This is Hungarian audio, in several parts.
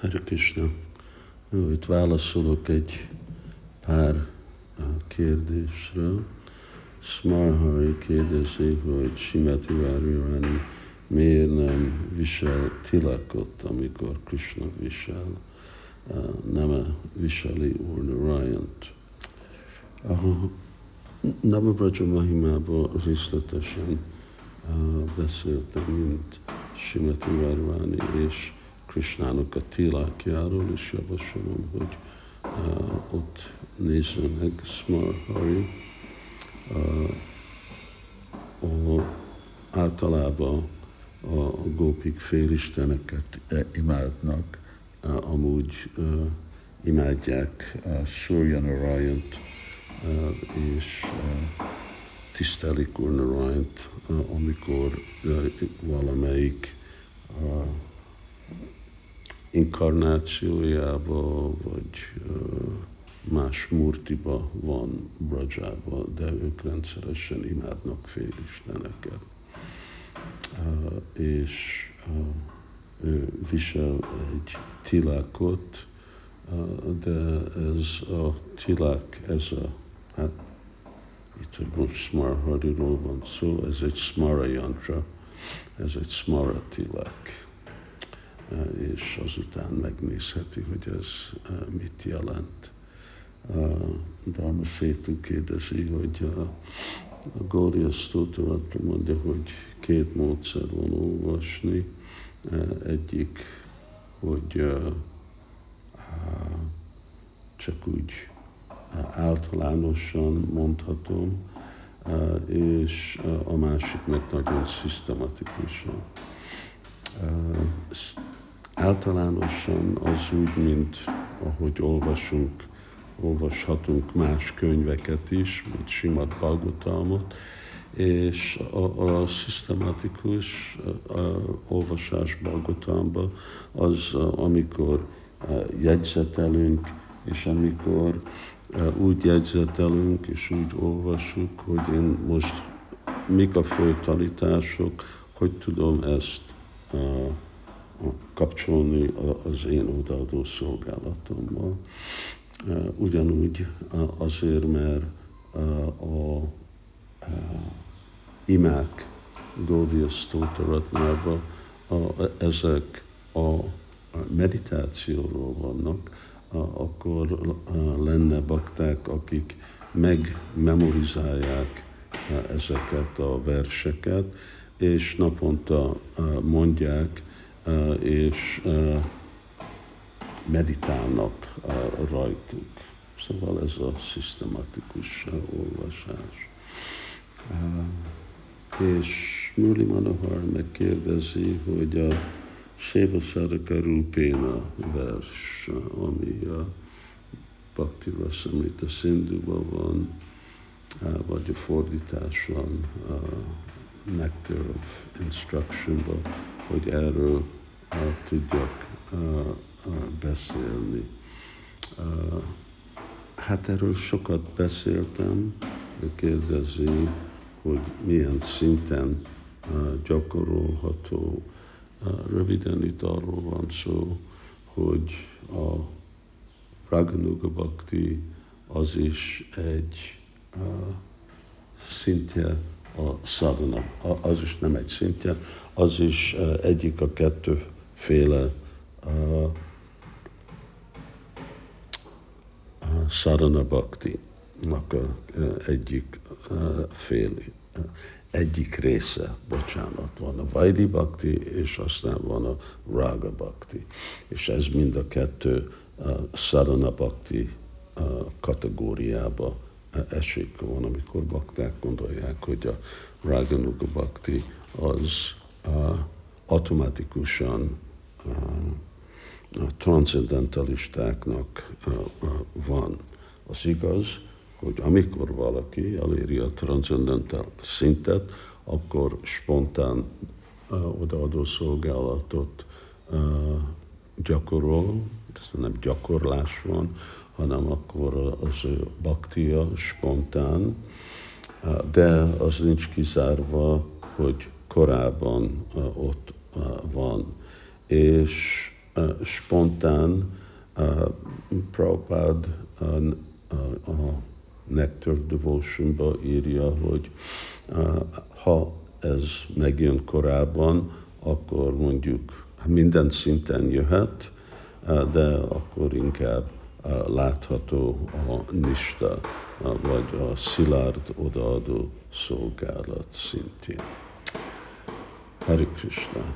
Hare Krishna. Jó, itt válaszolok egy pár kérdésre. Smarhari kérdezi, hogy Simati Várjárani miért nem visel tilakot, amikor Krishna visel, nem viseli Úr Narayant. Navabraja Mahimából részletesen beszéltem, mint Simati Várváni és Krishnának a tilákjáról, és javasolom, hogy uh, ott nézze meg Smar Hari. Uh, általában a, gópik félisteneket imádnak, uh, amúgy uh, imádják uh, Surya Narayant, uh, és uh, tisztelik Úr Narayant, uh, amikor uh, valamelyik uh, inkarnációjába, vagy más murtiba van Brajába, de ők rendszeresen imádnak félisteneket. És ő visel egy tilákot, de ez a tilák, ez a, hát itt most Smarhariról van szó, ez egy Smara yantra, ez egy Smara tilák és azután megnézheti, hogy ez mit jelent. Dharma Sétu kérdezi, hogy a Gória Stotaratra mondja, hogy két módszer van olvasni. Egyik, hogy csak úgy általánosan mondhatom, és a másik meg nagyon szisztematikusan általánosan az úgy, mint ahogy olvasunk, olvashatunk más könyveket is, mint Simad Bhagavatamot, és a, a szisztematikus a, a olvasás Bhagavatamba az, amikor jegyzetelünk, és amikor úgy jegyzetelünk, és úgy olvasjuk, hogy én most mik a fő tanítások, hogy tudom ezt kapcsolni az én odaadó szolgálatommal. Ugyanúgy azért, mert a imák Gódia Stotaratnában ezek a meditációról vannak, akkor lenne bakták, akik megmemorizálják ezeket a verseket, és naponta mondják, és meditálnak rajtuk. Szóval ez a szisztematikus olvasás. És Murli Manohar megkérdezi, hogy a Seva Saraka Rupéna vers, ami a Bhakti Rasamrita Sindhuban van, vagy a fordítás van Nectar of Instruction-ban, hogy erről uh, tudjak uh, uh, beszélni. Uh, hát erről sokat beszéltem, ő kérdezi, hogy milyen szinten uh, gyakorolható. Uh, röviden itt arról van szó, hogy a Raganuga Bhakti az is egy uh, szintje a szadana, az is nem egy szintje, az is egyik a kettőféle szadana bhakti a egyik fél, egyik része, bocsánat, van a Vaidi Bhakti, és aztán van a Raga Bhakti. És ez mind a kettő Sadhana Bhakti kategóriába esik van, amikor bakták gondolják, hogy a Raganuga Bhakti az uh, automatikusan uh, a transzendentalistáknak uh, uh, van. Az igaz, hogy amikor valaki eléri a transzendental szintet, akkor spontán uh, odaadó szolgálatot uh, gyakorol, ez nem gyakorlás van, hanem akkor az baktia spontán, de az nincs kizárva, hogy korábban ott van. És spontán Prabhupád a Nectar Devotion-ba írja, hogy ha ez megjön korábban, akkor mondjuk minden szinten jöhet, de akkor inkább látható a nista, vagy a szilárd odaadó szolgálat szintjén. Hari Krishna,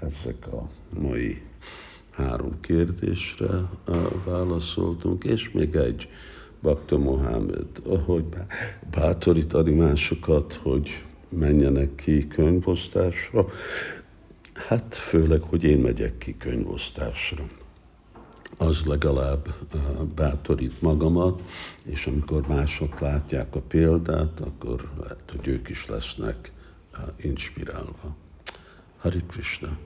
ezek a mai három kérdésre válaszoltunk, és még egy Bakta Mohamed, hogy bátorítani másokat, hogy menjenek ki könyvosztásra. Hát főleg, hogy én megyek ki könyvosztásra. Az legalább bátorít magamat, és amikor mások látják a példát, akkor lehet, hogy ők is lesznek inspirálva. Hari Krishna.